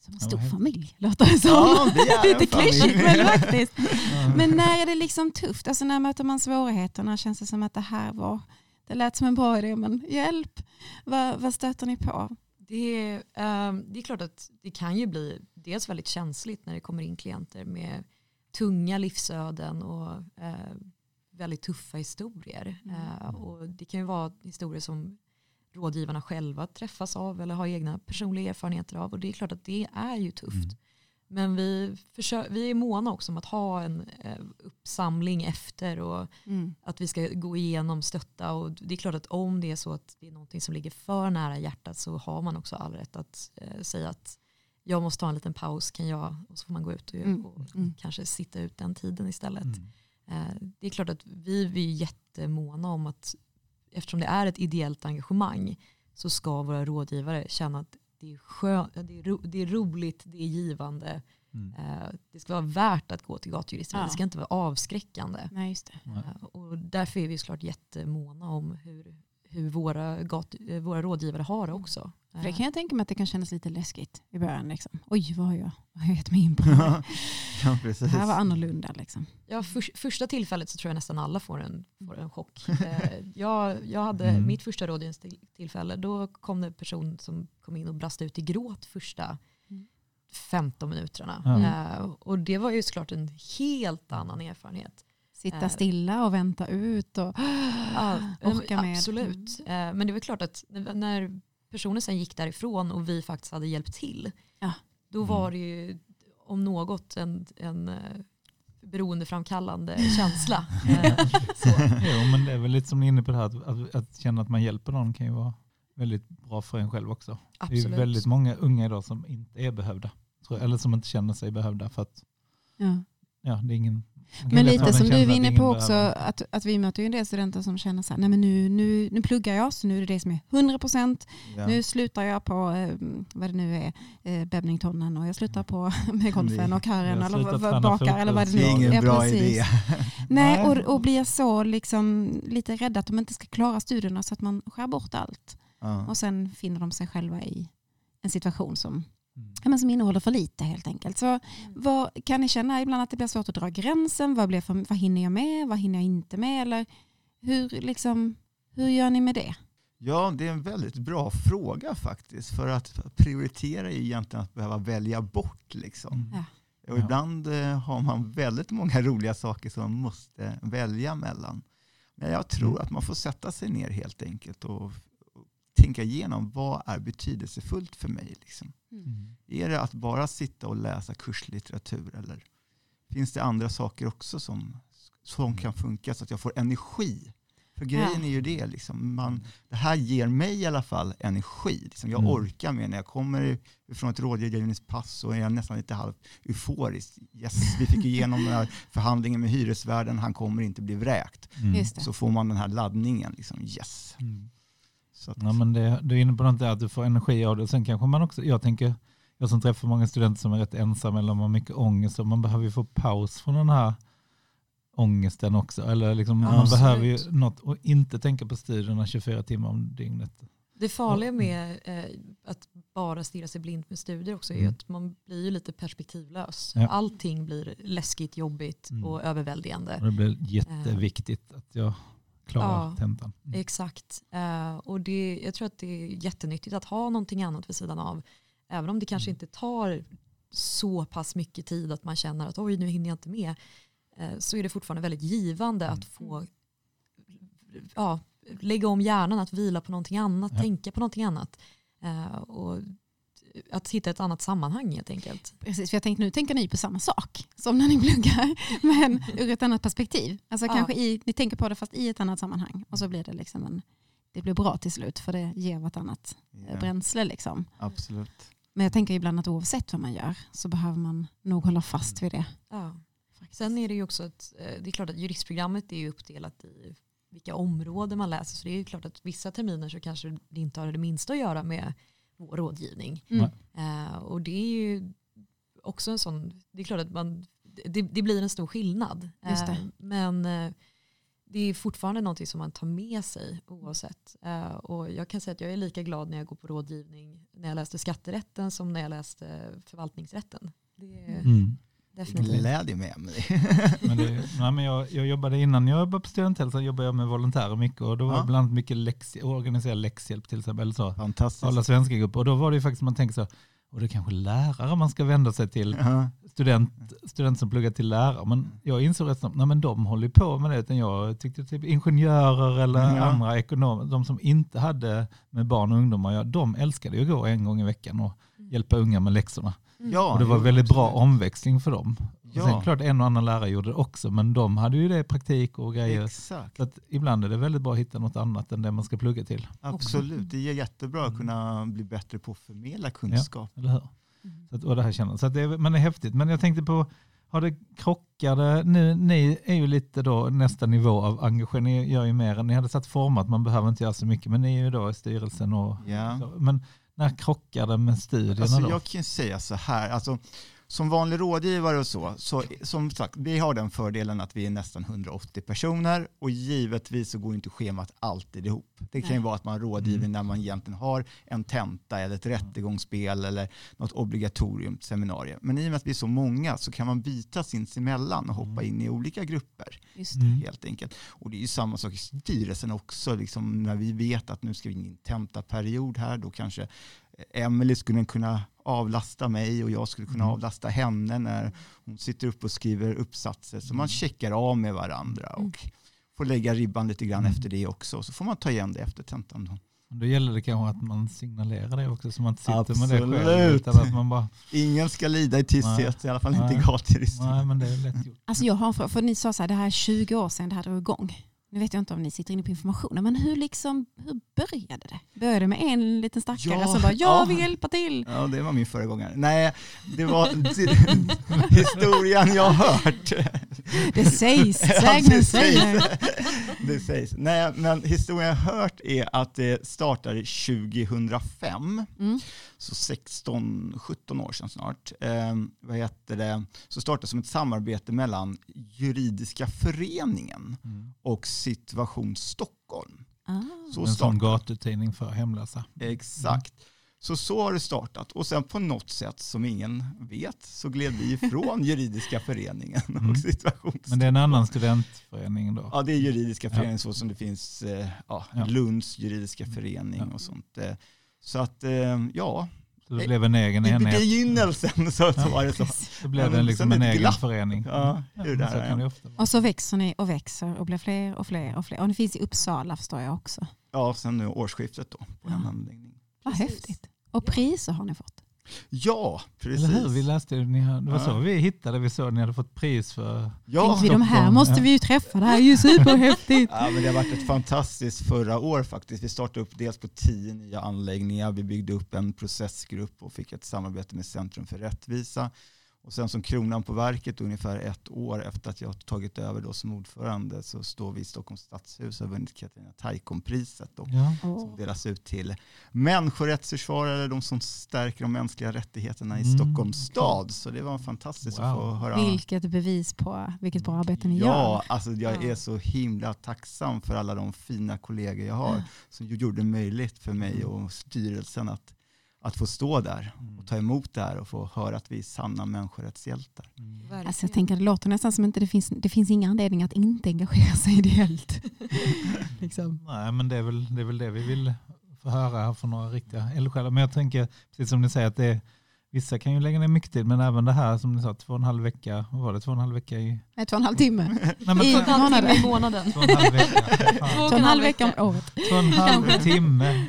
Som en stor familj låter det som. ja, vi är Lite klyschigt men faktiskt. Ja. Men när är det liksom tufft? Alltså när möter man svårigheterna? Känns det som att det här var, det lät som en bra idé men hjälp, vad, vad stöter ni på? Det, är, ehm, det är klart att det kan ju bli dels väldigt känsligt när det kommer in klienter med tunga livsöden och eh, väldigt tuffa historier. Mm. Eh, och det kan ju vara historier som rådgivarna själva träffas av eller har egna personliga erfarenheter av och det är klart att det är ju tufft. Mm. Men vi, försö- vi är måna också om att ha en eh, uppsamling efter och Mm. att vi ska gå igenom, stötta och det är klart att om det är så att det är någonting som ligger för nära hjärtat så har man också all rätt att eh, säga att jag måste ta en liten paus, kan jag? Och så får man gå ut och, Mm, och mm. kanske sitta ut den tiden istället. Mm. Eh, det är klart att vi, vi är jättemåna om att eftersom det är ett ideellt engagemang så ska våra rådgivare känna att det är, skön, det är, ro, det är roligt, det är givande. Mm. Eh, det ska vara värt att gå till gatujuristerna, Ja. det ska inte vara avskräckande. Nej, just det. Nej. Eh, Och därför är vi såklart jättemåna om hur, hur våra, gat, eh, våra rådgivare har det också. För det kan jag tänka mig att det kan kännas lite läskigt i början. Liksom. Oj, vad har jag, vad har jag gett mig in på? ja, Det här var annorlunda. Liksom. Ja, för, första tillfället så tror jag nästan alla får en, får en chock. Eh, jag, jag hade Mm. mitt första rådgivningstillfälle, då kom det en person som kom in och brast ut i gråt första Mm. 15 minuterna. Ja. Eh, och det var ju såklart en helt annan erfarenhet. Sitta Eh. stilla och vänta ut. Och Ja, Orka med. Absolut. Eh, Men det var klart att när- när personen sen gick därifrån och vi faktiskt hade hjälpt till, Ja. då Mm. var det ju om något en, en eh, beroendeframkallande känsla. Eh. Jo, men det är väl lite som ni är inne på det här, att, att, att känna att man hjälper någon kan ju vara väldigt bra för en själv också. Det är ju Absolut. väldigt många unga idag som inte är behövda. tror jag, Eller som inte känner sig behövda för att ja. ja, det är ingen... Men lite som du var inne på också, att, att vi möter ju en del studenter som känner så här, nej men nu, nu, nu pluggar jag så nu är det det som är 100%, Ja. nu slutar jag på eh, vad det nu är, eh, Bebningtonnen och jag slutar på med golfen och har eller bakar eller vad det nu är ingen Ja, bra precis. idé. Nej, och, och blir så liksom lite rädda att de inte ska klara studierna så att man skär bort allt. Ja. Och sen finner de sig själva i en situation som, Mm. Men som innehåller för lite helt enkelt. Så vad, kan ni känna ibland att det blir svårt att dra gränsen? Vad, blir för, vad hinner jag med? Vad hinner jag inte med? Eller hur, liksom, hur gör ni med det? Ja, det är en väldigt bra fråga faktiskt. För att prioritera är egentligen att behöva välja bort. Liksom. Mm. Ja. Och ibland eh, har man väldigt många roliga saker som man måste välja mellan. Men jag tror Mm. att man får sätta sig ner helt enkelt och tänka igenom vad är betydelsefullt för mig. Liksom. Mm. Är det att bara sitta och läsa kurslitteratur eller finns det andra saker också som som kan funka så att jag får energi. För grejen Ja. är ju det, liksom, man, det här ger mig i alla fall energi. Liksom, jag Mm. orkar med när jag kommer ifrån ett rådgivningspass så är jag nästan lite halv euforisk. Yes, vi fick igenom den här förhandlingen med hyresvärden, han kommer inte bli vräkt. Mm. Så får man den här laddningen, liksom, yes. Mm. Att, Ja, men det, du är inne på något där att du får energi av det. Sen kanske man också, jag tänker, jag som träffar många studenter som är rätt ensamma eller har mycket ångest, och man behöver ju få paus från den här ångesten också. Eller liksom, Ja, man absolut. behöver ju något och inte tänka på studierna 24 timmar om dygnet. Det farliga med eh, att bara stirra sig blind med studier också är Mm. att man blir ju lite perspektivlös. Ja. Allting blir läskigt, jobbigt Mm. och överväldigande. Och det blir jätteviktigt att jag klarar Ja. tentan. Mm. Exakt. Eh, och det, jag tror att det är jättenyttigt att ha någonting annat vid sidan av. Även om det kanske Mm. inte tar så pass mycket tid att man känner att oj nu hinner jag inte med. Eh, så är det fortfarande väldigt givande Mm. att få ja, lägga om hjärnan, att vila på någonting annat, Ja. tänka på någonting annat. Eh, och att hitta ett annat sammanhang helt enkelt. Precis, för jag tänkte nu tänker ni på samma sak som när ni pluggar, men ur ett annat perspektiv. Alltså Ja. kanske i, ni tänker på det fast i ett annat sammanhang och så blir det liksom en, det blir bra till slut för det ger vartannat yeah. bränsle. Liksom. absolut. Men jag tänker ibland att oavsett vad man gör så behöver man nog hålla fast vid det. Ja. Sen är det ju också att eh, det är klart att juristprogrammet är ju uppdelat i vilka områden man läser. Så det är ju klart att vissa terminer så kanske det inte har det minsta att göra med vår rådgivning. Mm. Eh, och det är ju också en sån, det är klart att man, det, det blir en stor skillnad. Just det. Eh, men eh, det är fortfarande någonting som man tar med sig oavsett. Och jag kan säga att jag är lika glad när jag går på rådgivning när jag läste skatterätten som när jag läste förvaltningsrätten. Det är Mm. Definitivt. Glädje med mig. Men det, nej, men jag, jag jobbade innan jag jobbade på studenthälsan jobbade jag med volontärer mycket och då var Ja. det bland annat mycket läx, organiserad läxhjälp till exempel. Eller så. Fantastiskt. Alla svenska grupper. Och då var det ju faktiskt man tänker så, och det är kanske lärare man ska vända sig till. Ja. Student, student som pluggar till lärare. Men jag insåg rätt snabbt, nej men de håller på med det. Utan jag tyckte typ ingenjörer eller Ja. andra ekonomer, de som inte hade med barn och ungdomar, ja, de älskade ju att gå en gång i veckan och hjälpa unga med läxorna. Ja, och det var jo, väldigt bra omväxling för dem. Ja. Sen klart en och annan lärare gjorde det också, men de hade ju det i praktik och grejer. Exakt. Så att ibland är det väldigt bra att hitta något annat än det man ska plugga till. Absolut, det är jättebra att Mm. kunna bli bättre på att förmedla kunskap. Eller hur? Mm. Så att, och det här känner. Så att det, men det är häftigt. Men jag tänkte på, har det krockade, nu, ni är ju lite då nästa nivå av engagemang, ni gör ju mer än ni hade satt format, man behöver inte göra så mycket, men ni är ju då i styrelsen och Ja. så. Men när krockar det med studierna Alltså, då? jag kan säga så här, alltså, som vanlig rådgivare och så, så som sagt, vi har den fördelen att vi är nästan 180 personer och givetvis så går inte schemat alltid ihop. Det kan ju Nej. vara att man rådgiver Mm. när man egentligen har en tenta eller ett rättegångsspel eller något obligatorium seminarium. Men i och med att vi är så många så kan man byta sinsemellan och hoppa in i olika grupper Just Mm. helt enkelt. Och det är ju samma sak i styrelsen också. Liksom, när vi vet att nu ska vi in i en tentaperiod här, då kanske Emelie skulle kunna avlasta mig och jag skulle kunna Mm. avlasta henne när hon sitter upp och skriver uppsatser. Så Mm. man checkar av med varandra och Mm. får lägga ribban lite grann Mm. efter det också. Så får man ta igen det efter tentan. Då. Då gäller det kanske att man signalerar det också så man inte sitter med det själv. Absolut. Utan att man bara, Ingen ska lida i tysthet, i alla fall inte gatjurister. nej men det är lätt gjort. Alltså jag har en fråga, för ni sa så här, det här är 20 år sedan det här drog igång. Nu vet jag inte om ni sitter inne på informationen, men hur, liksom, hur började det? Började det med en liten stackare Ja, som bara, ja. jag vill hjälpa till. Ja, det var min föregångare. Nej, det var historien jag har hört. Det sägs, Ja, sägnen säger. Det sägs. Nej, men historien jag har hört är att det startade 2005, Mm. Så 16-17 år sedan snart. Eh, vad heter det? Så startade som ett samarbete mellan Juridiska föreningen Mm. och Situation Stockholm. Ah. Så en sån gatutidning för hemlösa. Exakt. Så så har det startat och sen på något sätt som ingen vet så gled vi ifrån juridiska föreningen Mm. och situations... Men det är en annan studentförening då? Ja, det är juridiska Ja. föreningen så som det finns eh, ja, Ja. Lunds juridiska förening Ja. och sånt. eh. Så att, eh, ja, Så det blev en egen i enhet. begynnelsen så, så var det så. Så blev det liksom en egen glapp. förening. Ja, hur men det så här ofta vara. Och så växer ni och växer och blir fler och fler och fler. Och ni finns i Uppsala förstår jag också. Ja, sen nu årsskiftet då på en Ja. anläggning. Vad Precis. häftigt. Och priser har ni fått. Ja, precis. Eller hur? Vi läste ni var Ja. så vi hittade, vi såg att ni hade fått pris för... Ja. Tänkte vi, de här måste vi ju träffa, det här är ju superhäftigt. Ja, men det har varit ett fantastiskt förra år faktiskt. Vi startade upp dels på tio nya anläggningar, vi byggde upp en processgrupp och fick ett samarbete med Centrum för rättvisa. Och sen som kronan på verket, ungefär ett år efter att jag har tagit över då som ordförande, så står vi i Stockholms stadshus och har vunnit Katarina Taikon-priset. då, Ja. Som delas ut till människorättsförsvarare, de som stärker de mänskliga rättigheterna i Mm. Stockholms stad. Så det var fantastiskt att Wow. få höra. Vilket bevis på vilket bra arbete ni gör. Ja, alltså jag Ja. är så himla tacksam för alla de fina kollegor jag har som gjorde det möjligt för mig och styrelsen att, att få stå där och ta emot det här och få höra att vi är sanna människorättshjältar. Verkligen. Alltså jag tänker det låter nästan som inte det finns, det finns inga anledning att inte engagera sig ideellt. liksom. Nej, men det är, väl, det är väl det vi vill få höra här från några riktiga eldsjälar. Men jag tänker, precis som ni säger, att det är, vissa kan ju lägga ner mycket tid, men även det här som ni sa, två och en halv vecka, vad var det, två och en halv vecka i... Nej, två och en halv timme. Nej, men I två, Två och en halv timme i månaden. två och en halv vecka. Två och en halv vecka om året. Två och en halv timme.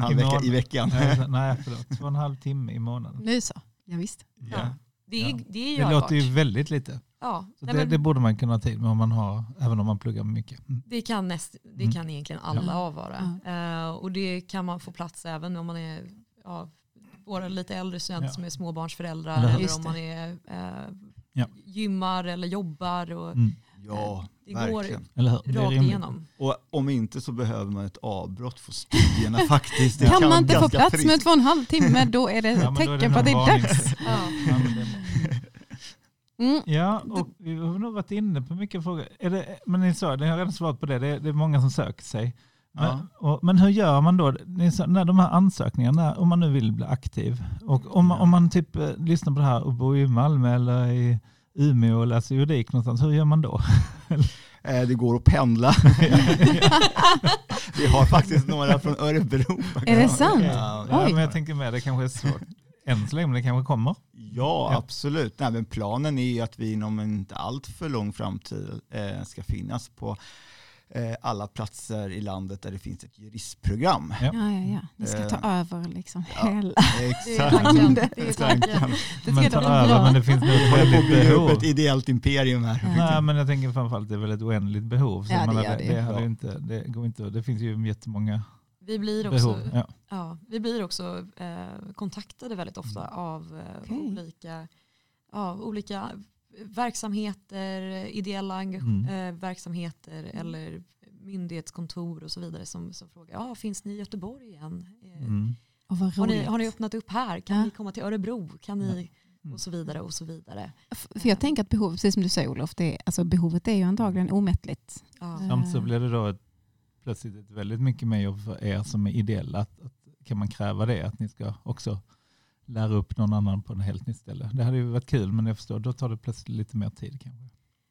Två och en halv I vecka i veckan. Nej, förlåt. Två och en halv timme i månaden. Nu så, ja, visst. Ja. Det är, Ja. det är Det låter ju väldigt lite. ja. Så Nej, det, men det borde man kunna ha tid med om man har, även om man pluggar mycket. Mm. det, kan näst, det Mm. kan egentligen alla Ja. avvara. Eh, och det kan man få plats även om man är ja, våra lite äldre studenter Ja. som är småbarnsföräldrar Eller hur? eller Just om man är, Ja. gymmar eller jobbar. Och Mm. Ja, Det går verkligen. Eller hur? Det är rakt igenom. Och om inte så behöver man ett avbrott för studierna faktiskt. Det Kan vara man inte få plats friskt. med två och en halv timme då är det Ja, ett men då är det tecken på att det är dags. Ja. Det- Mm. Ja, och vi har nog varit inne på mycket frågor. Är det, men ni sa, ni har redan svarat på det, det är, det är många som söker sig. Men, Ja. och, men hur gör man då, ni sa, när de här ansökningarna, om man nu vill bli aktiv, och om, man- om man typ eh, lyssnar på det här och bor i Malmö eller i Umeå och läser juridik någonstans, hur gör man då? Eh, Det går att pendla. Vi har faktiskt några från Örebro. Är det sant? Ja, Ja, Oj. men jag tänker med, det kanske är svårt än så länge, men det kanske kommer. Ja, Ja. absolut. Nej, men planen är ju att vi inom en inte allt för lång framtid eh, ska finnas på alla platser i landet där det finns ett juristprogram. Ja. Ja, ja. Ni ska ta över liksom Ja. hela. Det är Exakt. tanken. Det är tanken. Det Men ta över, bra. men det finns nog ett att väldigt bygga upp behov. ett ideellt imperium här. Ja. Nej, men jag tänker framförallt det är väl ett oändligt behov. Så Ja, det gör det, det. det, inte, det, går inte, det finns ju jättemånga Vi blir också, behov. Ja. ja, vi blir också eh, kontaktade väldigt ofta Mm. av eh, Okej. olika, ja, olika verksamheter, ideella Mm. eh, verksamheter eller myndighetskontor och så vidare som, som frågar, ja, finns ni i Göteborg igen? Eh, Mm. Och vad Har ni, har ni öppnat upp här? Kan Ja. ni komma till Örebro? Kan ni? Mm. Och så vidare och så vidare. För jag tänker att behovet, precis som du säger Olof, det är, alltså behovet är ju antagligen omättligt. Ja. Samt så blir det då ett, plötsligt ett väldigt mycket mer jobb för er som är ideella. Att, att, kan man kräva det? Att ni ska också lära upp någon annan på en helt nytt ställe. Det hade ju varit kul men jag förstår, då tar det plötsligt lite mer tid kanske.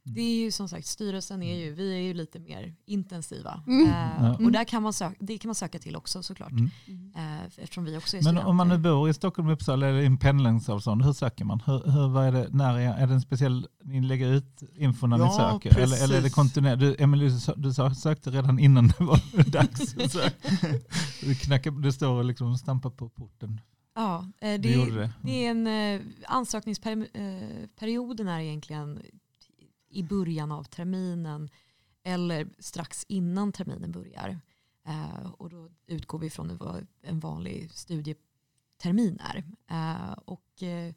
Det är ju som sagt, styrelsen är ju, vi är ju lite mer intensiva. Mm. Eh, och där kan man söka, det kan man söka till också såklart. Mm. Eh, eftersom vi också är Men studenter. om man nu bor i Stockholm, Uppsala eller i en pendlingsavstånd, hur söker man? Hur, hur, vad är, det, när är, är det en speciell, ni lägger ut info när ni Ja, söker? Eller, eller är det kontinuerligt? Du, Emily, du, sa- sökte redan innan det var dags. Du, knackar, du står och liksom stampar på porten. Ja, eh, det, det. det är en eh, ansökningsperioden är egentligen i början av terminen eller strax innan terminen börjar. Eh, och då utgår vi från vad en vanlig studietermin är. Eh, och eh,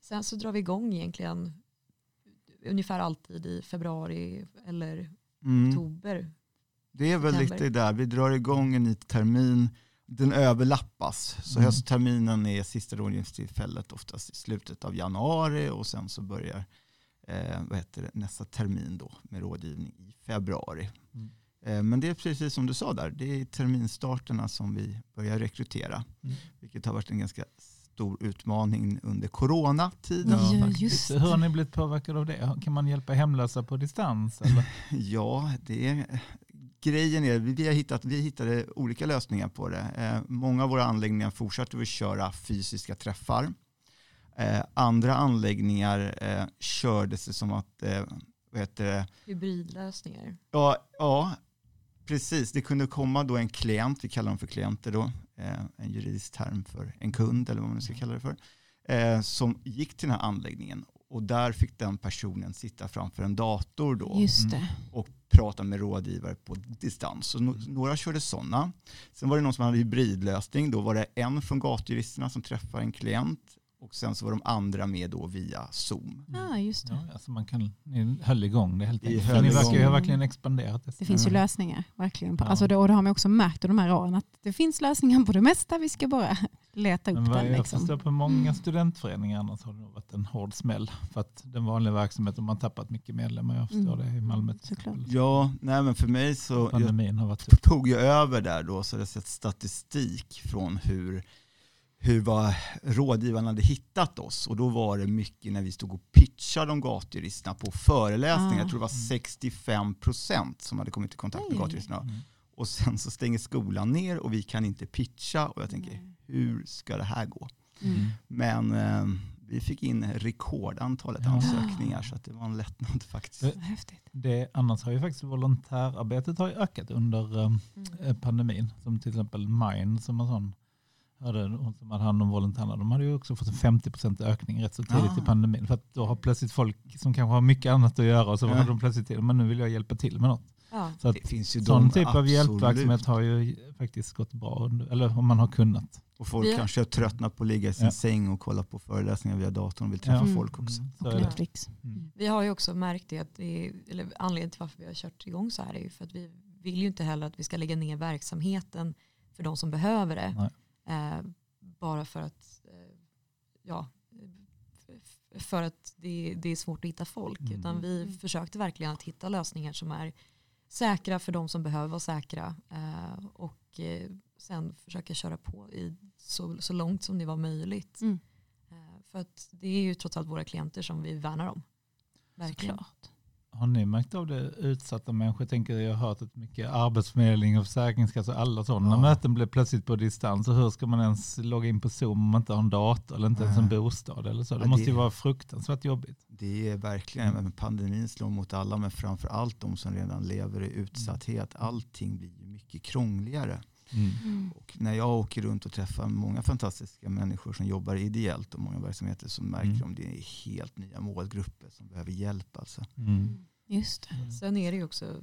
sen så drar vi igång egentligen ungefär alltid i februari eller Mm. oktober. Det är väl September. lite där, vi drar igång en ny termin, den överlappas. Så Mm. höstterminen är sista rådgivningstillfället oftast i slutet av januari och sen så börjar eh, vad heter det, nästa termin då med rådgivning i februari. Mm. Eh, men det är precis som du sa där, det är terminstarterna som vi börjar rekrytera. Mm. Vilket har varit en ganska stor utmaning under coronatiden. Ja, just Hur har ni blivit påverkade av det? Kan man hjälpa hemlösa på distans? Eller? Ja, det är, grejen är vi, har hittat, vi hittade olika lösningar på det. Eh, många av våra anläggningar fortsatte vi köra fysiska träffar. Eh, andra anläggningar eh, kördes det som att, eh, vad heter det, Hybridlösningar. ja, ja, precis. Det kunde komma då en klient, vi kallar dem för klienter då, eh, en juridisk term för en kund eller vad man nu ska kalla det för, eh, som gick till den här anläggningen och där fick den personen sitta framför en dator då det. och prata med rådgivare på distans. Så no några körde sådana. Sen var det någon som hade hybridlösning. Då var det en från gatujuristerna som träffar en klient och sen så var de andra med då via Zoom. Ja, just det. Ja, alltså man kan, ni höll igång det helt enkelt. Ni verkar ju ha verkligen expanderat. Det. Det finns ju Mm. lösningar, verkligen. På, Ja. alltså det, och det har man också märkt under de här åren, att det finns lösningar på det mesta. Vi ska bara leta upp Men vad den. jag Liksom. förstår på många studentföreningar annars har det nog varit en hård smäll. För att den vanliga verksamheten, man har tappat mycket medlemmar. Jag förstår Mm. det i Malmö till Såklart. exempel. Ja, nej men för mig så, jag har varit tog jag över där då så hade jag sett statistik från hur, hur vad rådgivarna hade hittat oss. Och då var det mycket när vi stod och pitchade om gatujuristerna på föreläsningar. Ah. Jag tror det var 65 procent som hade kommit i kontakt med gatujuristerna. Mm. Och sen så stänger skolan ner och vi kan inte pitcha. Och jag tänker, Nej. hur ska det här gå? Mm. Men eh, vi fick in rekordantalet Ja. ansökningar så att det var en lättnad faktiskt. Eh, häftigt. Det, annars har ju faktiskt volontärarbetet har ju ökat under eh, eh, pandemin. Som till exempel Mine som en sån hörde hon som hade hand om volontärerna. De hade ju också fått en 50% ökning rätt så tidigt Ah. i pandemin. För att då har plötsligt folk som kanske har mycket annat att göra och så Ja. hade de plötsligt till, men nu vill jag hjälpa till med något. Ja. Så att Det finns ju sån de, typ av absolut. hjälpverksamhet har ju faktiskt gått bra. Eller om man har kunnat. Och folk Vi- kanske har tröttnat på att ligga i sin Ja. säng och kolla på föreläsningar via datorn och vill träffa Ja. folk också. Mm, Och. Netflix. Mm. Vi har ju också märkt det, att det är, eller anledningen till varför vi har kört igång så här är ju för att vi vill ju inte heller att vi ska lägga ner verksamheten för de som behöver det. Nej. Eh, bara för att, eh, ja, för att det, det är svårt att hitta folk. Mm. Utan vi Mm. försökte verkligen att hitta lösningar som är säkra för de som behöver vara säkra. Eh, och eh, sen försöka köra på i så, så långt som det var möjligt. Mm. Eh, för att det är ju trots allt våra klienter som vi värnar om. Verkligen. Såklart. Har ni märkt av det utsatta människor? Jag, tänker, jag har hört att mycket arbetsförmedling och försäkringskassa, alla sådana Ja. möten blev plötsligt på distans. Och hur ska man ens logga in på Zoom om man inte har en dator eller inte ens en Nej. bostad eller så? Det Ja, måste ju det- vara fruktansvärt jobbigt. Det är verkligen, men pandemin slår mot alla men framför allt de som redan lever i utsatthet. Allting blir mycket krångligare. Mm. Och när jag åker runt och träffar många fantastiska människor som jobbar ideellt och många verksamheter så märker Mm. de att det är helt nya målgrupper som behöver hjälp. Alltså. Mm. Just det. Sen är det ju också,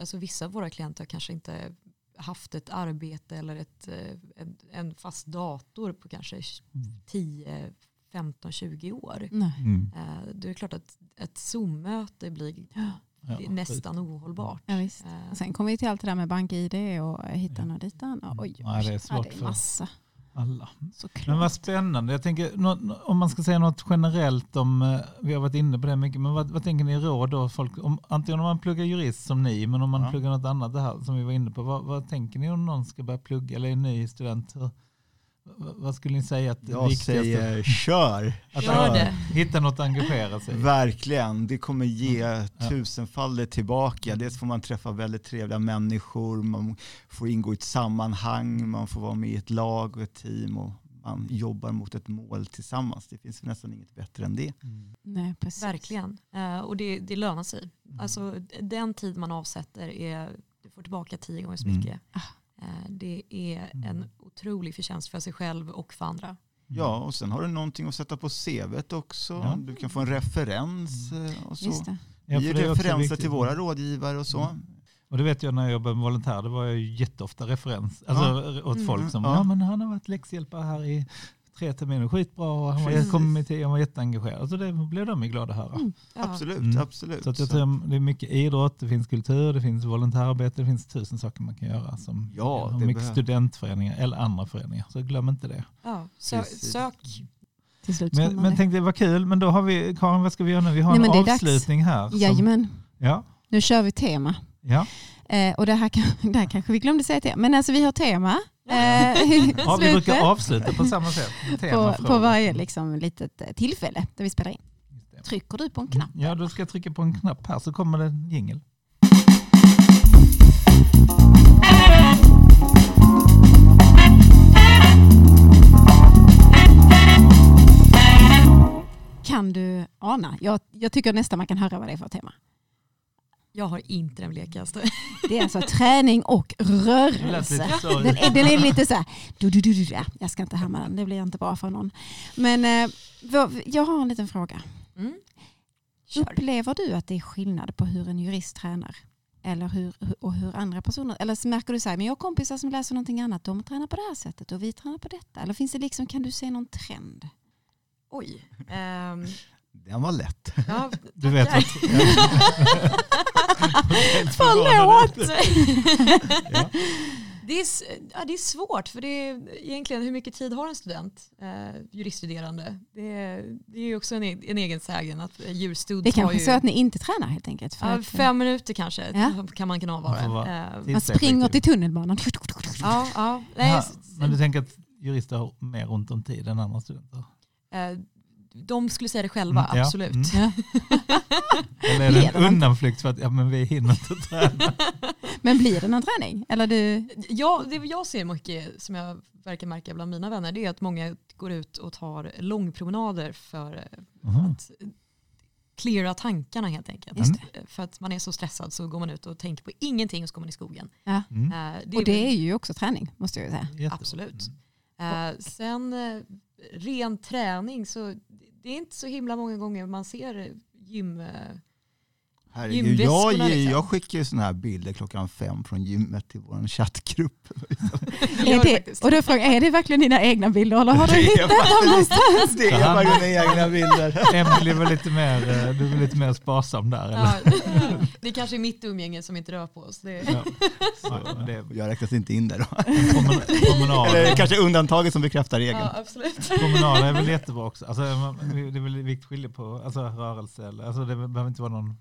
alltså vissa av våra klienter har kanske inte haft ett arbete eller ett, eh, en, en fast dator på kanske Mm. 10, 15, 20 år. Nej. Mm. Eh, Det är klart att ett Zoom-möte blir det är nästan ohållbart. Ja, visst. Eh, Och sen kommer vi till allt det där med bank-id och hitan Ja. och ditan. Och, oj, oj, Ja, det är svårt ja, det är för- massa. Alla. Såklart. Men vad spännande. Jag tänker, om man ska säga något generellt om, eh, vi har varit inne på det mycket, men vad, vad tänker ni råd då? Folk, om, antingen om man pluggar jurist som ni, men om man Ja. pluggar något annat det här som vi var inne på. Vad, vad tänker ni om någon ska börja plugga eller är ny student? Hur, vad, skulle ni säga att det Jag viktigaste? säger kör! att att det. Hitta något att engagera sig i. Verkligen, det kommer ge Mm. Tusenfaldigt tillbaka. Dels får man träffa väldigt trevliga människor, man får ingå i ett sammanhang, man får vara med i ett lag och ett team och man jobbar mot ett mål tillsammans. Det finns nästan inget bättre än det. Mm. Nej, precis. Verkligen. Eh, Och det, det lönar sig. Mm. Alltså, den tid man avsätter är, du får tillbaka tio gånger så Mm. mycket. Eh, Det är Mm. en otrolig förtjänst för sig själv och för andra. Ja, och sen har du någonting att sätta på CVt också. Ja. Du kan få en referens eh, och så. Just det. Ja, Vi för ger referenser till våra rådgivare och så. Mm. Och det vet jag när jag jobbade med volontär, det var jag ju jätteofta referens alltså, åt Mm. folk som, Ja. ja. men han har varit läxhjälpare här i tre terminer, skitbra och han var, kommit till, han var jätteengagerad. Så det blev de ju glada att höra. Mm. Ja. Absolut, Mm. absolut. Så att jag tror det är mycket idrott, det finns kultur, det finns volontärarbete, det finns tusen saker man kan göra. Som, Ja, det mycket behöver- studentföreningar eller andra föreningar, så glöm inte det. Ja, sö, Precis. sök. Till slut Men, men det. tänkte det var kul, men då har vi, Karin vad ska vi göra nu? Vi har Nej, en avslutning här. som- Jajamän, Ja, nu kör vi tema. ja. Eh, och det här, kan, det här kanske vi glömde säga till Men alltså vi har tema. Eh, ja, vi brukar avsluta på samma sätt. på, på varje liksom, litet eh, tillfälle där vi spelar in. Trycker du på en knapp? Ja, då ska jag trycka på en knapp här så kommer det en jingel. Kan du ana? Jag, jag tycker nästan man kan höra vad det är för tema. Jag har inte den blekaste. Det är alltså träning och rörelse. Den är, den är lite så här, du, du, du, du, ja, jag ska inte härma den, det blir inte bra för någon. Men eh, jag har en liten fråga. Mm. Upplever du att det är skillnad på hur en jurist tränar? Eller hur, och hur andra personer, eller så märker du så här, men jag har kompisar som läser någonting annat, de tränar på det här sättet och vi tränar på detta. Eller finns det liksom, kan du se någon trend? Oj. Ehm, Den var lätt. ja, Du vet tackar. Förlåt! Ja. Det är, ja, det är svårt för det är egentligen hur mycket tid har en student, eh, juriststuderande? Det är, det är ju också en, e- en egen sägen att eh, djurstud Det är kanske ju så att ni inte tränar helt enkelt. För ja, att, fem minuter kanske Ja. kan man kunna Man får vara. vara Eh, man springer till tunnelbanan. ja, ja, nej, men du tänker att jurister har mer ont om tid än andra studenter? De skulle säga det själva, Mm, ja. absolut. Mm. Ja. Eller är det en undanflykt för att ja, men vi hinner inte träna? Men blir det någon träning? Eller du, Ja, det jag ser mycket som jag verkar märka bland mina vänner det är att många går ut och tar långpromenader för Mhm. att cleara tankarna helt enkelt. Just För att man är så stressad så går man ut och tänker på ingenting och så går man i skogen. Mm. Eh, och det är ju också träning måste jag ju säga. Jättebra. Absolut. Eh, sen eh, ren träning så det är inte så himla många gånger man ser gym. Eh, Herregud, jag, liksom. jag skickar ju sådana här bilder klockan fem från gymmet till vår chattgrupp. Är det och då frågar är det verkligen dina egna bilder eller har du Det är hittat dem någonstans? Det är mina egna bilder. Emily var lite mer, eh, du var lite mer sparsam där. Eller? Ja, det kanske är mitt umgänge som inte rör på oss. Det, Ja. Det är Jag räknas inte in där då. promen- Eller kanske undantaget som bekräftar regeln. ja, absolut. promenader är väl jättebra också. Alltså, det är väl skilja på alltså, rörelse. Eller, alltså, det behöver inte vara någon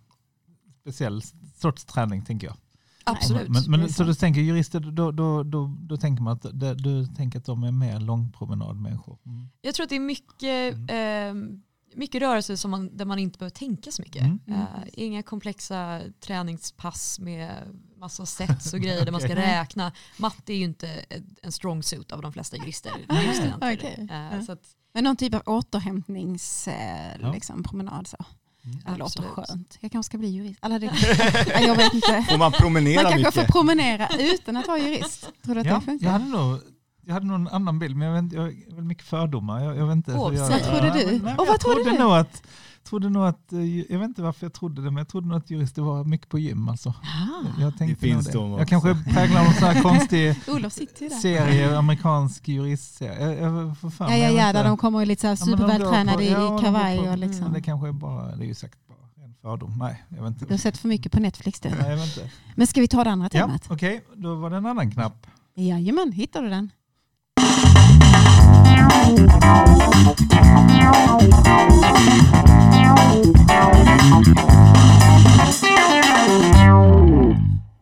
speciell sorts träning tänker jag. Absolut. Men, men, så du tänker jurister, då, då, då, då tänker man att, det, du tänker att de är mer långpromenadmänniskor? Mm. Jag tror att det är mycket, eh, mycket rörelse som man, där man inte behöver tänka så mycket. Mm. Eh, inga komplexa träningspass med massa sets och grejer där man ska räkna. Matte är ju inte en strong suit av de flesta jurister. Okej. Eh, Ja. så att, Men någon typ av återhämtnings eh, Ja. liksom, promenad så. Mm. Det låter Absolut. skönt. Jag kanske ska bli jurist. Eller det, Ja, jag vet inte. Får man promenera Man kanske mycket? får promenera utan att vara jurist. Tror du att Ja, det funkar? jag, hade nog, jag hade nog en annan bild, men jag, vet, jag har väl mycket fördomar. Jag, jag vet inte, jag, vad trodde du? nej, Och vad jag trodde trodde du? Nog att, trodde nog att, eh, jag vet inte varför jag trodde det, men jag trodde nog att jurister var mycket på gym. Alltså. Ah, Jag tänkte finns nog de Jag kanske präglar någon sån här konstig serie, amerikansk juristserie. Jag, jag Ja, ja, ja, där de kommer lite så här Ja, supervältränade på- i ja, de går kavaj på- och Men liksom. det kanske är bara, det är ju säkert bara en fördom. Nej, jag vet inte. Du har sett för mycket på Netflix du. Nej, jag vet inte. Men ska vi ta det andra Ja, temat? Okej, då var det en annan knapp. Jajamän, hittar du den?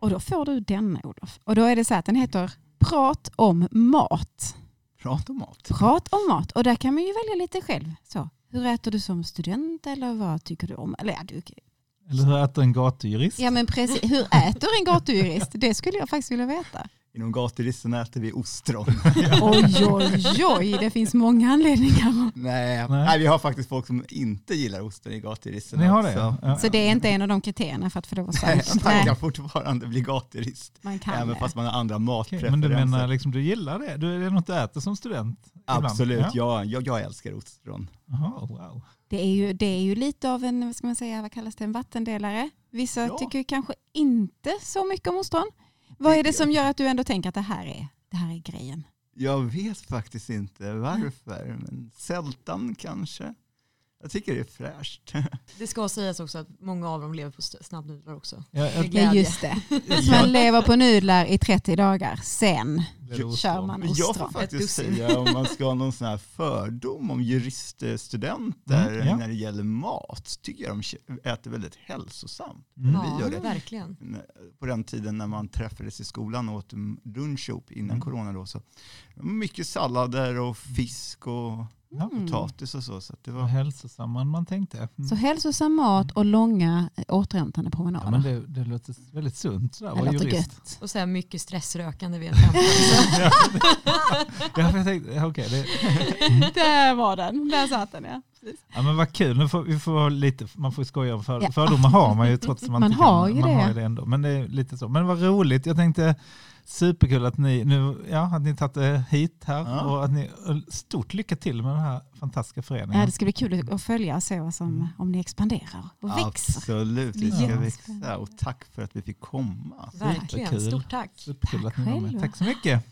Och då får du denna Olof. Och då är det så att den heter Prat om mat. Prat om mat. Prat om mat. Och där kan man ju välja lite själv. Så, hur äter du som student eller vad tycker du om? Eller ja, du, Eller hur äter en gatujurist? ja men precis. Hur äter en gatujurist? Det skulle jag faktiskt vilja veta. Inom gaturisten äter vi ostron. Oj, oj, oj. Det finns många anledningar. Nej. Nej. Vi har faktiskt folk som inte gillar osten i gaturisten. Ni har det? också. Ja. Så det är inte en av de kriterierna för att få lov att säga. man kan fortfarande bli gaturist. man kan Även det. fast man har andra matpreferenser. men du menar liksom, du gillar det? Du, är det något du äter som student? ibland? Absolut, Ja. ja. jag, jag älskar ostron. Jaha, wow. Det är, ju, det är ju lite av en, vad ska man säga, vad kallas det, en vattendelare. Vissa Ja. tycker kanske inte så mycket om ostron. Vad är det som gör att du ändå tänker att det här är, det här är grejen? Jag vet faktiskt inte varför, men sältan kanske. Jag tycker det är fräscht. Det ska sägas också att många av dem lever på snabbnudlar också. Ja, jag, Ja, glädje. just det. Så man lever på nudlar i 30 dagar, sen ostron? kör man Men jag får ostron. Faktiskt säga om man ska ha någon sån här fördom om juriststudenter Mm, ja. när det gäller mat, tycker jag de äter väldigt hälsosamt. Mm. vi gör det. verkligen. På den tiden när man träffades i skolan och åt lunch ihop innan Mm. corona då. Så mycket sallader och fisk och Ja. Mm. potatis och så. så att det var, hälsosammare än man tänkte. Mm. Så hälsosam mat och långa eh, återhämtande promenader. Ja, men det, det låter väldigt sunt sådär, det låter jurist. gött. Och sen mycket stressrökande en femton. ja, jag tänkte, okej, det, Där var den, där satt den ja. Ja, men vad kul, nu får, vi får lite, man får skoja om för, Ja. fördomar har man ju trots att man, Man inte har kan, ju man det. har ju det ändå. Men det är lite så. Men vad roligt, jag tänkte Superkul att ni, nu, ja, att ni tagit er hit här ja. och att ni, eh, stort lycka till med den här fantastiska föreningen. Ja, det ska bli kul att följa så som, mm. om ni expanderar och Absolut, växer. Absolut, vi ska växa och tack för att vi fick komma. Verkligen, stort tack. Tack att ni var. Tack så mycket.